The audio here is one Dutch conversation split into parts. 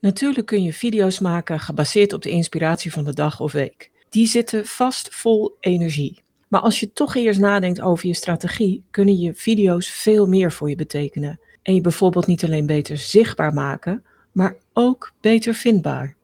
Natuurlijk kun je video's maken gebaseerd op de inspiratie van de dag of week. Die zitten vast vol energie. Maar als je toch eerst nadenkt over je strategie, kunnen je video's veel meer voor je betekenen. En je bijvoorbeeld niet alleen beter zichtbaar maken, maar ook beter vindbaar.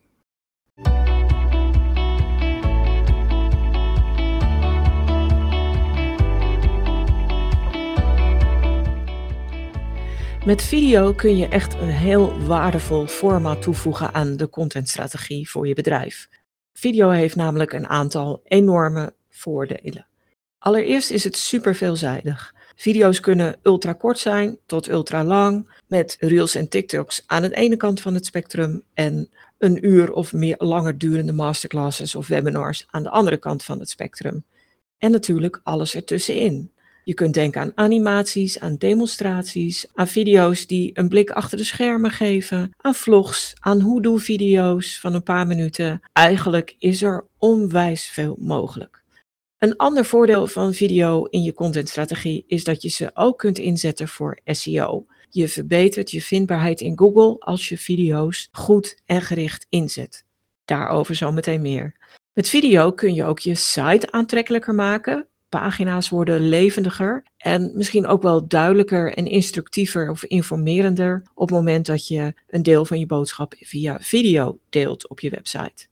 Met video kun je echt een heel waardevol format toevoegen aan de contentstrategie voor je bedrijf. Video heeft namelijk een aantal enorme voordelen. Allereerst is het super veelzijdig. Video's kunnen ultra kort zijn tot ultra lang, met reels en TikToks aan de ene kant van het spectrum en een uur of meer langer durende masterclasses of webinars aan de andere kant van het spectrum. En natuurlijk alles ertussenin. Je kunt denken aan animaties, aan demonstraties, aan video's die een blik achter de schermen geven, aan vlogs, aan hoe-doe-video's van een paar minuten. Eigenlijk is er onwijs veel mogelijk. Een ander voordeel van video in je contentstrategie is dat je ze ook kunt inzetten voor SEO. Je verbetert je vindbaarheid in Google als je video's goed en gericht inzet. Daarover zometeen meer. Met video kun je ook je site aantrekkelijker maken pagina's worden levendiger en misschien ook wel duidelijker en instructiever of informerender op het moment dat je een deel van je boodschap via video deelt op je website.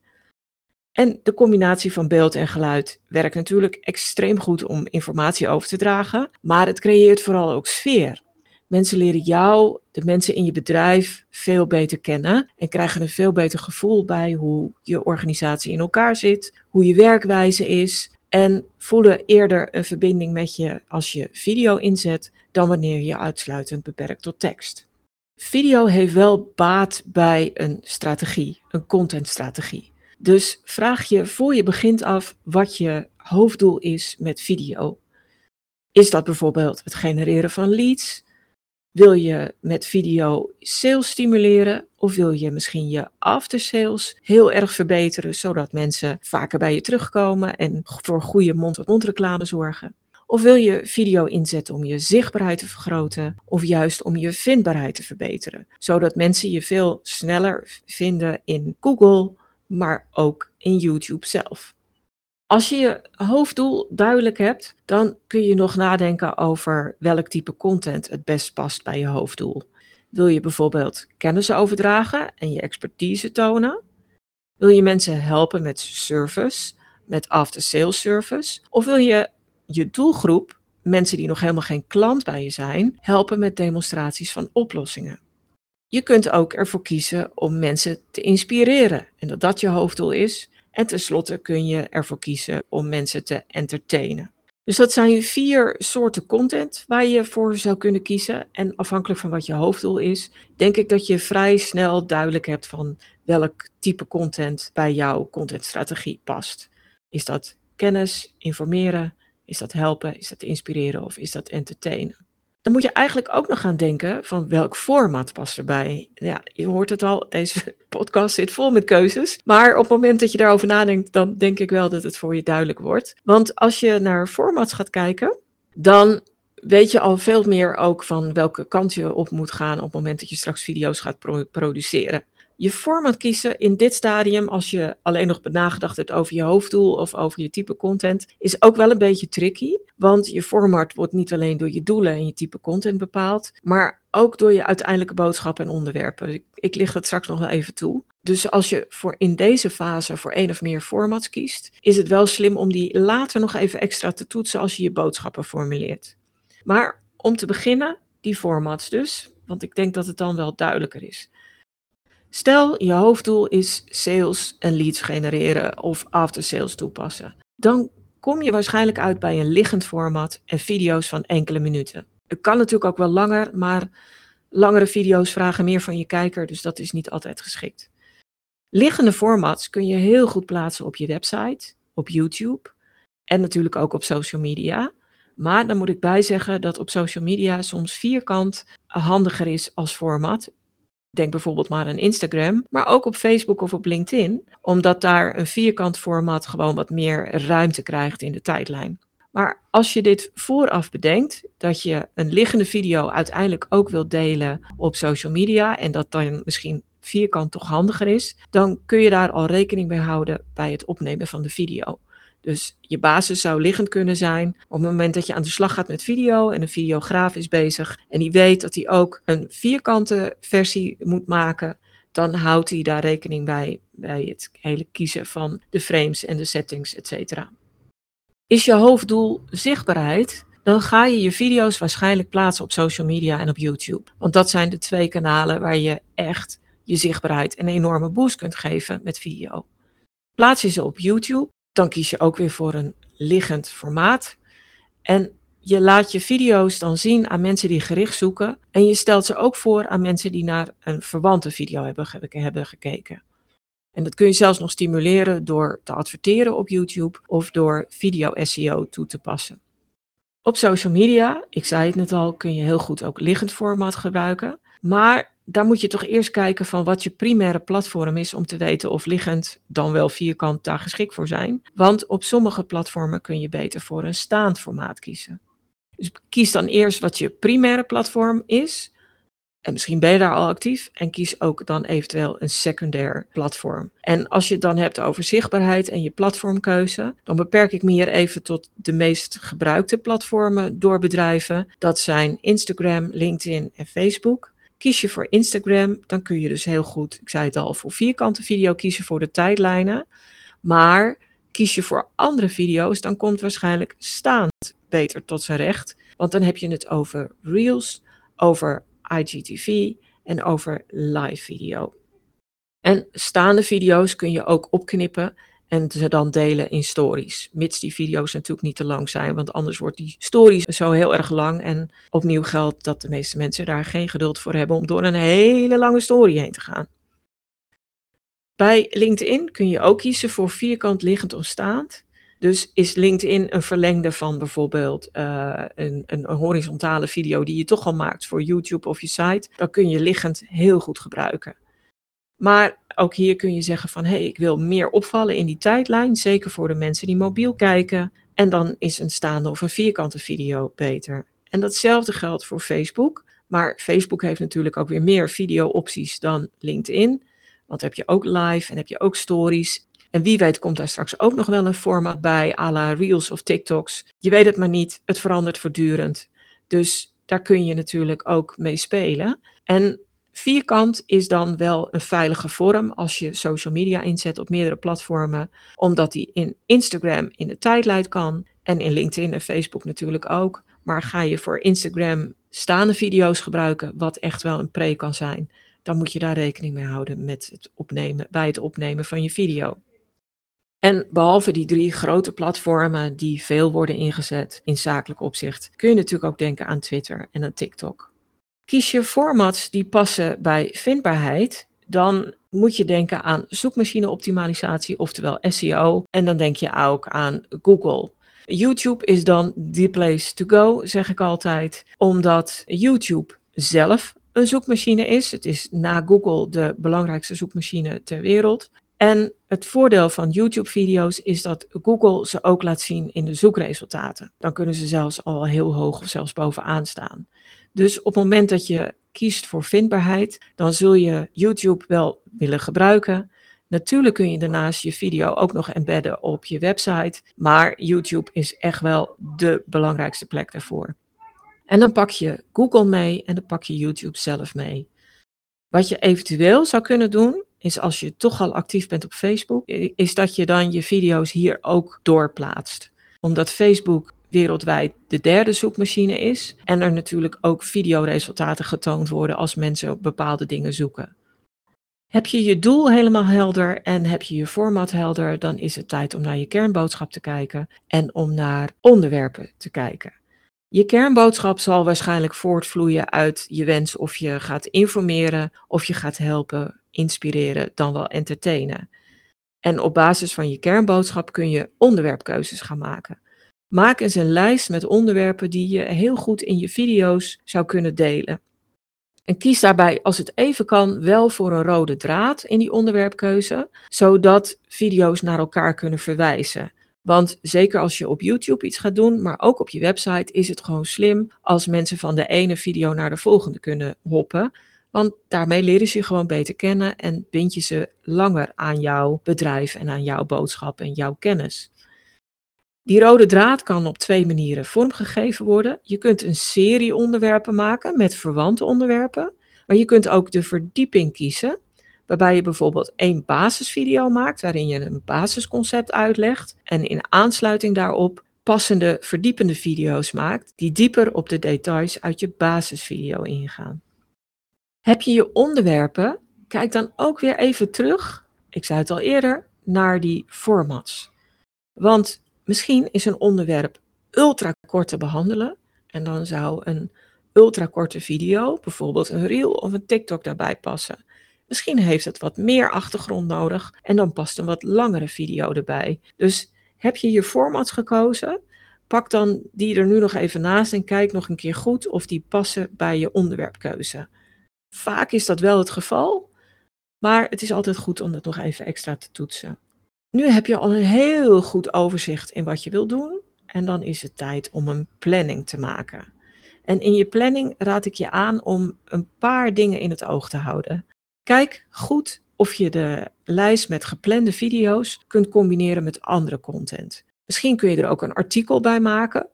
En de combinatie van beeld en geluid werkt natuurlijk extreem goed om informatie over te dragen, maar het creëert vooral ook sfeer. Mensen leren jou, de mensen in je bedrijf, veel beter kennen en krijgen een veel beter gevoel bij hoe je organisatie in elkaar zit, hoe je werkwijze is en voelen eerder een verbinding met je als je video inzet dan wanneer je uitsluitend beperkt tot tekst. Video heeft wel baat bij een strategie, een contentstrategie. Dus vraag je voor je begint af wat je hoofddoel is met video. Is dat bijvoorbeeld het genereren van leads? Wil je met video sales stimuleren of wil je misschien je after sales heel erg verbeteren zodat mensen vaker bij je terugkomen en voor goede mond-tot-mond reclame zorgen? Of wil je video inzetten om je zichtbaarheid te vergroten of juist om je vindbaarheid te verbeteren, zodat mensen je veel sneller vinden in Google, maar ook in YouTube zelf? Als je je hoofddoel duidelijk hebt, dan kun je nog nadenken over welk type content het best past bij je hoofddoel. Wil je bijvoorbeeld kennis overdragen en je expertise tonen? Wil je mensen helpen met service, met after-sales service? Of wil je je doelgroep, mensen die nog helemaal geen klant bij je zijn, helpen met demonstraties van oplossingen? Je kunt ook ervoor kiezen om mensen te inspireren en dat dat je hoofddoel is. En tenslotte kun je ervoor kiezen om mensen te entertainen. Dus dat zijn vier soorten content waar je voor zou kunnen kiezen. En afhankelijk van wat je hoofddoel is, denk ik dat je vrij snel duidelijk hebt van welk type content bij jouw contentstrategie past. Is dat kennis, informeren? Is dat helpen? Is dat inspireren? Of is dat entertainen? Dan moet je eigenlijk ook nog gaan denken van welk format past erbij. Ja, je hoort het al, deze podcast zit vol met keuzes. Maar op het moment dat je daarover nadenkt, dan denk ik wel dat het voor je duidelijk wordt. Want als je naar formats gaat kijken, dan weet je al veel meer ook van welke kant je op moet gaan op het moment dat je straks video's gaat produceren je format kiezen in dit stadium, als je alleen nog nagedacht hebt over je hoofddoel of over je type content, is ook wel een beetje tricky. Want je format wordt niet alleen door je doelen en je type content bepaald, maar ook door je uiteindelijke boodschappen en onderwerpen. Ik, ik dat straks nog wel even toe. Dus als je voor in deze fase voor één of meer formats kiest, is het wel slim om die later nog even extra te toetsen als je je boodschappen formuleert. Maar om te beginnen, die formats dus, want ik denk dat het dan wel duidelijker is. Stel, je hoofddoel is sales en leads genereren of after sales toepassen. Dan kom je waarschijnlijk uit bij een liggend format en video's van enkele minuten. Het kan natuurlijk ook wel langer, maar langere video's vragen meer van je kijker, dus dat is niet altijd geschikt. Liggende formats kun je heel goed plaatsen op je website, op YouTube en natuurlijk ook op social media. Maar dan moet ik bijzeggen dat op social media soms vierkant handiger is als format Denk bijvoorbeeld maar aan Instagram, maar ook op Facebook of op LinkedIn, omdat daar een vierkant format gewoon wat meer ruimte krijgt in de tijdlijn. Maar als je dit vooraf bedenkt, dat je een liggende video uiteindelijk ook wilt delen op social media en dat dan misschien vierkant toch handiger is, dan kun je daar al rekening mee houden bij het opnemen van de video. Dus je basis zou liggend kunnen zijn op het moment dat je aan de slag gaat met video en een videograaf is bezig en die weet dat hij ook een vierkante versie moet maken, dan houdt hij daar rekening bij bij het hele kiezen van de frames en de settings, etc. Is je hoofddoel zichtbaarheid? Dan ga je je video's waarschijnlijk plaatsen op social media en op YouTube. Want dat zijn de twee kanalen waar je echt je zichtbaarheid een enorme boost kunt geven met video. Plaats je ze op YouTube, dan kies je ook weer voor een liggend formaat. En je laat je video's dan zien aan mensen die gericht zoeken. En je stelt ze ook voor aan mensen die naar een verwante video hebben, hebben gekeken. En dat kun je zelfs nog stimuleren door te adverteren op YouTube of door video SEO toe te passen. Op social media, ik zei het net al, kun je heel goed ook liggend format gebruiken. Maar daar moet je toch eerst kijken van wat je primaire platform is om te weten of liggend dan wel vierkant daar geschikt voor zijn. Want op sommige platformen kun je beter voor een staand formaat kiezen. Dus kies dan eerst wat je primaire platform is. En misschien ben je daar al actief en kies ook dan eventueel een secundair platform. En als je het dan hebt over zichtbaarheid en je platformkeuze, dan beperk ik me hier even tot de meest gebruikte platformen door bedrijven. Dat zijn Instagram, LinkedIn en Facebook. Kies je voor Instagram, dan kun je dus heel goed, ik zei het al, voor vierkante video kiezen voor de tijdlijnen. Maar kies je voor andere video's, dan komt waarschijnlijk staand beter tot zijn recht. Want dan heb je het over Reels, over IGTV en over live video. En staande video's kun je ook opknippen en ze dan delen in stories. Mits die video's natuurlijk niet te lang zijn, want anders wordt die stories zo heel erg lang. En opnieuw geldt dat de meeste mensen daar geen geduld voor hebben om door een hele lange story heen te gaan. Bij LinkedIn kun je ook kiezen voor vierkant liggend of staand. Dus is LinkedIn een verlengde van bijvoorbeeld uh, een, een, horizontale video die je toch al maakt voor YouTube of je site, dan kun je liggend heel goed gebruiken. Maar ook hier kun je zeggen van hé, hey, ik wil meer opvallen in die tijdlijn, zeker voor de mensen die mobiel kijken. En dan is een staande of een vierkante video beter. En datzelfde geldt voor Facebook. Maar Facebook heeft natuurlijk ook weer meer video-opties dan LinkedIn. Want heb je ook live en heb je ook stories. En wie weet komt daar straks ook nog wel een format bij, à la Reels of TikToks. Je weet het maar niet, het verandert voortdurend. Dus daar kun je natuurlijk ook mee spelen. En vierkant is dan wel een veilige vorm als je social media inzet op meerdere platformen, omdat die in Instagram in de tijdlijn kan en in LinkedIn en Facebook natuurlijk ook. Maar ga je voor Instagram staande video's gebruiken, wat echt wel een pre kan zijn, dan moet je daar rekening mee houden met het opnemen, bij het opnemen van je video. En behalve die drie grote platformen die veel worden ingezet in zakelijk opzicht, kun je natuurlijk ook denken aan Twitter en aan TikTok. Kies je formats die passen bij vindbaarheid, dan moet je denken aan zoekmachine-optimalisatie, oftewel SEO. En dan denk je ook aan Google. YouTube is dan the place to go, zeg ik altijd, omdat YouTube zelf een zoekmachine is. Het is na Google de belangrijkste zoekmachine ter wereld. En het voordeel van YouTube-video's is dat Google ze ook laat zien in de zoekresultaten. Dan kunnen ze zelfs al heel hoog of zelfs bovenaan staan. Dus op het moment dat je kiest voor vindbaarheid, dan zul je YouTube wel willen gebruiken. Natuurlijk kun je daarnaast je video ook nog embedden op je website, maar YouTube is echt wel de belangrijkste plek daarvoor. En dan pak je Google mee en dan pak je YouTube zelf mee. Wat je eventueel zou kunnen doen, is als je toch al actief bent op Facebook, is dat je dan je video's hier ook doorplaatst. Omdat Facebook wereldwijd de derde zoekmachine is en er natuurlijk ook videoresultaten getoond worden als mensen op bepaalde dingen zoeken. Heb je je doel helemaal helder en heb je je format helder, dan is het tijd om naar je kernboodschap te kijken en om naar onderwerpen te kijken. Je kernboodschap zal waarschijnlijk voortvloeien uit je wens of je gaat informeren of je gaat helpen, inspireren, dan wel entertainen. En op basis van je kernboodschap kun je onderwerpkeuzes gaan maken. Maak eens een lijst met onderwerpen die je heel goed in je video's zou kunnen delen. En kies daarbij, als het even kan, wel voor een rode draad in die onderwerpkeuze, zodat video's naar elkaar kunnen verwijzen. Want zeker als je op YouTube iets gaat doen, maar ook op je website, is het gewoon slim als mensen van de ene video naar de volgende kunnen hoppen. Want daarmee leren ze je gewoon beter kennen en bind je ze langer aan jouw bedrijf en aan jouw boodschap en jouw kennis. Die rode draad kan op twee manieren vormgegeven worden. Je kunt een serie onderwerpen maken met verwante onderwerpen, maar je kunt ook de verdieping kiezen, waarbij je bijvoorbeeld één basisvideo maakt waarin je een basisconcept uitlegt en in aansluiting daarop passende verdiepende video's maakt die dieper op de details uit je basisvideo ingaan. Heb je je onderwerpen, kijk dan ook weer even terug, ik zei het al eerder, naar die formats. Want misschien is een onderwerp ultra kort te behandelen en dan zou een ultra korte video, bijvoorbeeld een reel of een TikTok daarbij passen. Misschien heeft het wat meer achtergrond nodig en dan past een wat langere video erbij. Dus heb je je formats gekozen? Pak dan die er nu nog even naast en kijk nog een keer goed of die passen bij je onderwerpkeuze. Vaak is dat wel het geval, maar het is altijd goed om dat nog even extra te toetsen. Nu heb je al een heel goed overzicht in wat je wilt doen en dan is het tijd om een planning te maken. En in je planning raad ik je aan om een paar dingen in het oog te houden. Kijk goed of je de lijst met geplande video's kunt combineren met andere content. Misschien kun je er ook een artikel bij maken,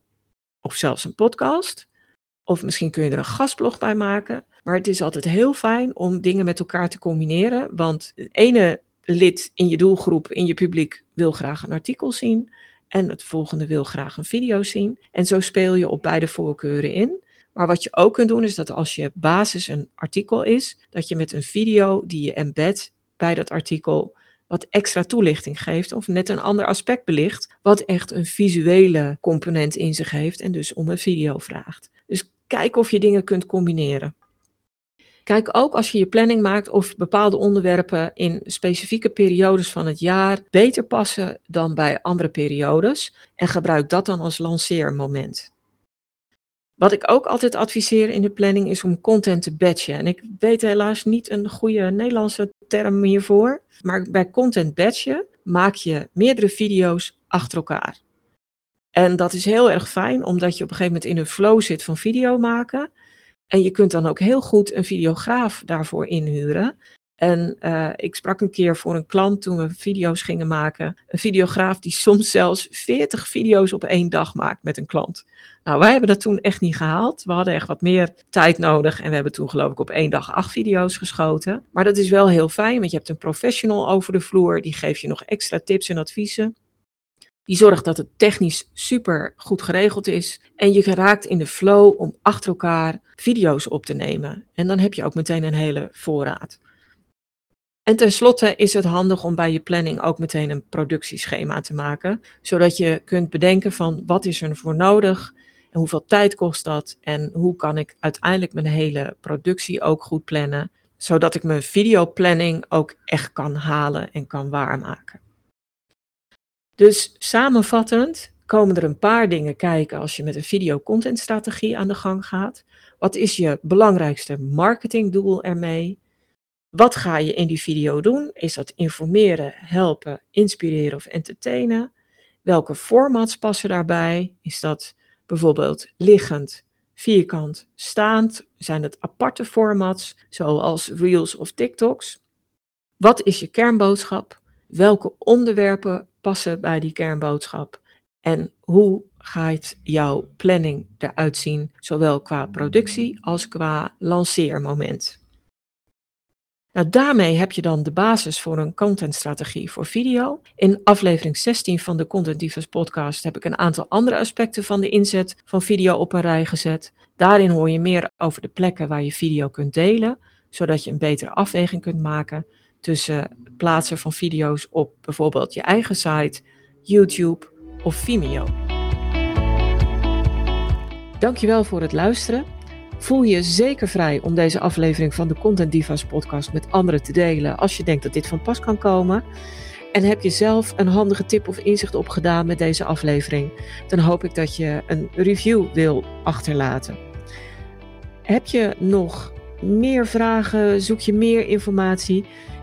of zelfs een podcast. Of misschien kun je er een gastblog bij maken. Maar het is altijd heel fijn om dingen met elkaar te combineren. Want het ene lid in je doelgroep, in je publiek, wil graag een artikel zien. En het volgende wil graag een video zien. En zo speel je op beide voorkeuren in. Maar wat je ook kunt doen is dat als je basis een artikel is, dat je met een video die je embed bij dat artikel wat extra toelichting geeft of net een ander aspect belicht, wat echt een visuele component in zich heeft en dus om een video vraagt. Dus kijk of je dingen kunt combineren. Kijk ook als je je planning maakt of bepaalde onderwerpen in specifieke periodes van het jaar beter passen dan bij andere periodes en gebruik dat dan als lanceermoment. Wat ik ook altijd adviseer in de planning is om content te batchen. En ik weet helaas niet een goede Nederlandse term hiervoor. Maar bij content batchen maak je meerdere video's achter elkaar. En dat is heel erg fijn, omdat je op een gegeven moment in een flow zit van video maken. En je kunt dan ook heel goed een videograaf daarvoor inhuren. En uh, ik sprak een keer voor een klant toen we video's gingen maken. Een videograaf die soms zelfs 40 video's op één dag maakt met een klant. Nou, wij hebben dat toen echt niet gehaald. We hadden echt wat meer tijd nodig. En we hebben toen geloof ik op één dag acht video's geschoten. Maar dat is wel heel fijn, want je hebt een professional over de vloer. Die geeft je nog extra tips en adviezen. Die zorgt dat het technisch super goed geregeld is. En je geraakt in de flow om achter elkaar video's op te nemen. En dan heb je ook meteen een hele voorraad. En tenslotte is het handig om bij je planning ook meteen een productieschema te maken, zodat je kunt bedenken van wat is er voor nodig en hoeveel tijd kost dat en hoe kan ik uiteindelijk mijn hele productie ook goed plannen, zodat ik mijn videoplanning ook echt kan halen en kan waarmaken. Dus samenvattend komen er een paar dingen kijken als je met een video-contentstrategie aan de gang gaat. Wat is je belangrijkste marketingdoel ermee? Wat ga je in die video doen? Is dat informeren, helpen, inspireren of entertainen? Welke formats passen daarbij? Is dat bijvoorbeeld liggend, vierkant, staand? Zijn het aparte formats, zoals Reels of TikToks? Wat is je kernboodschap? Welke onderwerpen passen bij die kernboodschap? En hoe gaat jouw planning eruit zien, zowel qua productie als qua lanceermoment? Nou, daarmee heb je dan de basis voor een contentstrategie voor video. In aflevering 16 van de Content Divas podcast heb ik een aantal andere aspecten van de inzet van video op een rij gezet. Daarin hoor je meer over de plekken waar je video kunt delen, zodat je een betere afweging kunt maken tussen plaatsen van video's op bijvoorbeeld je eigen site, YouTube of Vimeo. Dankjewel voor het luisteren. Voel je zeker vrij om deze aflevering van de Content Divas podcast met anderen te delen als je denkt dat dit van pas kan komen. En heb je zelf een handige tip of inzicht opgedaan met deze aflevering, dan hoop ik dat je een review wil achterlaten. Heb je nog meer vragen? Zoek je meer informatie?